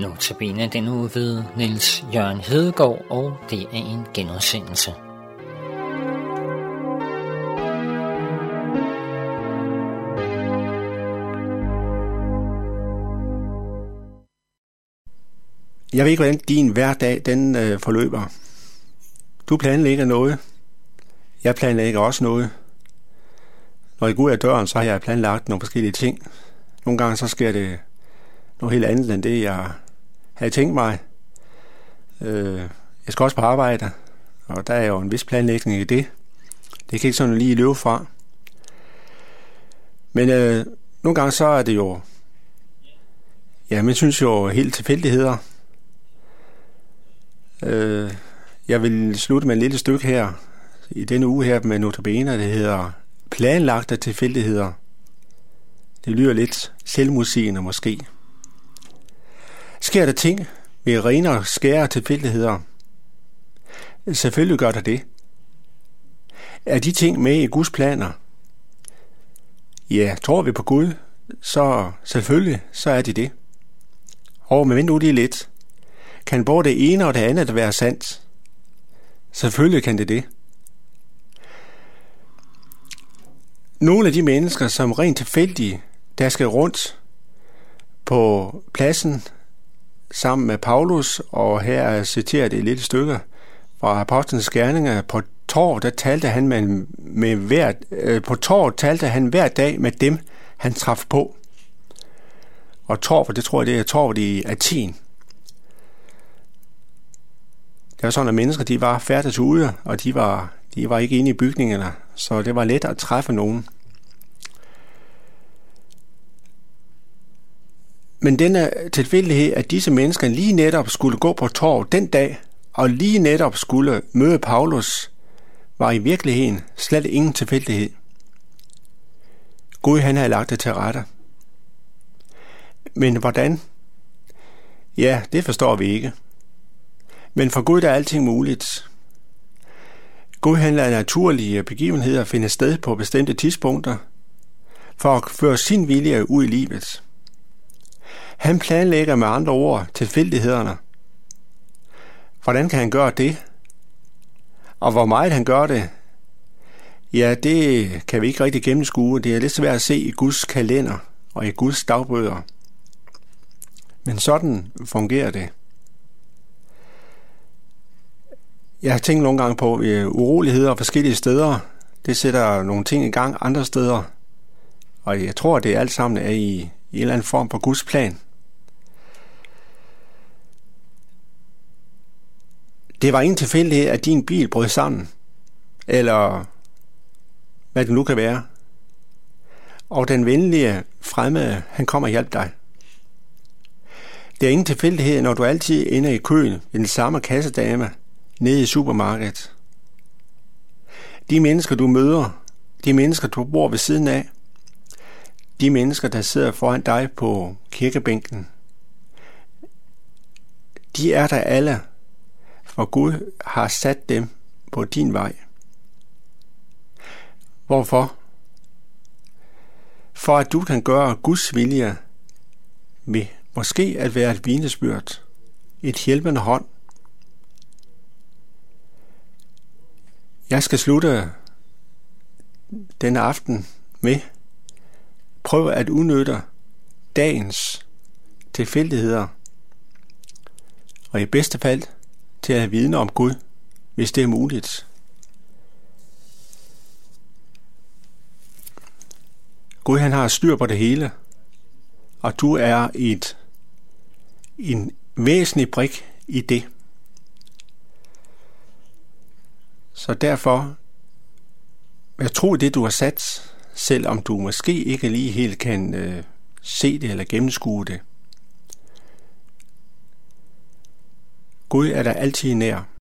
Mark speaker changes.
Speaker 1: Notabene den uge ved Niels Jørgen Hedegaard, og det er en genudsendelse.
Speaker 2: Jeg ved ikke, hvordan din hverdag den øh, forløber. Du planlægger noget. Jeg planlægger også noget. Når jeg går ud af døren, så har jeg planlagt nogle forskellige ting. Nogle gange så sker det noget helt andet end det, jeg havde tænkt mig. Øh, jeg skal også på arbejde, og der er jo en vis planlægning i det. Det kan ikke sådan lige løbe fra. Men øh, nogle gange så er det jo, ja, man synes jo helt tilfældigheder. Øh, jeg vil slutte med et lille stykke her, i denne uge her med Notabene, det hedder Planlagte tilfældigheder. Det lyder lidt selvmusigende måske. Sker der ting ved rene og skære tilfældigheder? Selvfølgelig gør der det. Er de ting med i Guds planer? Ja, tror vi på Gud, så selvfølgelig, så er de det. Og men vent nu lige lidt. Kan både det ene og det andet være sandt? Selvfølgelig kan det det. Nogle af de mennesker, som rent tilfældige, der skal rundt på pladsen sammen med Paulus, og her er citeret et lille stykke fra Apostlenes Gerninger. På tår, der talte han med, med hver, øh, på tår talte han hver dag med dem, han traf på. Og Torv, det tror jeg, det er tår i Athen. Det var sådan, at mennesker de var færdigt ude, og de var, de var ikke inde i bygningerne, så det var let at træffe nogen. Men denne tilfældighed, at disse mennesker lige netop skulle gå på torv den dag, og lige netop skulle møde Paulus, var i virkeligheden slet ingen tilfældighed. Gud han havde lagt det til rette. Men hvordan? Ja, det forstår vi ikke. Men for Gud er alting muligt. Gud han lader naturlige begivenheder finde sted på bestemte tidspunkter, for at føre sin vilje ud i livet. Han planlægger med andre ord tilfældighederne. Hvordan kan han gøre det? Og hvor meget han gør det? Ja, det kan vi ikke rigtig gennemskue. Det er lidt svært at se i Guds kalender og i Guds dagbøger. Men sådan fungerer det. Jeg har tænkt nogle gange på øh, uroligheder forskellige steder. Det sætter nogle ting i gang andre steder. Og jeg tror, at det alt sammen er i, i en eller anden form for Guds plan. Det var ingen tilfældighed, at din bil brød sammen. Eller hvad det nu kan være. Og den venlige fremmede, han kommer og hjælper dig. Det er ingen tilfældighed, når du altid ender i køen ved den samme kassedame nede i supermarkedet. De mennesker, du møder, de mennesker, du bor ved siden af, de mennesker, der sidder foran dig på kirkebænken, de er der alle hvor Gud har sat dem på din vej. Hvorfor? For at du kan gøre Guds vilje med måske at være et vidnesbyrd, et hjælpende hånd. Jeg skal slutte denne aften med prøv at udnytte dagens tilfældigheder, og i bedste fald til at vidne om Gud, hvis det er muligt. Gud han har styr på det hele, og du er et, en væsentlig brik i det. Så derfor, jeg tror det, du har sat, selvom du måske ikke lige helt kan øh, se det eller gennemskue det. Gud er der altid nær.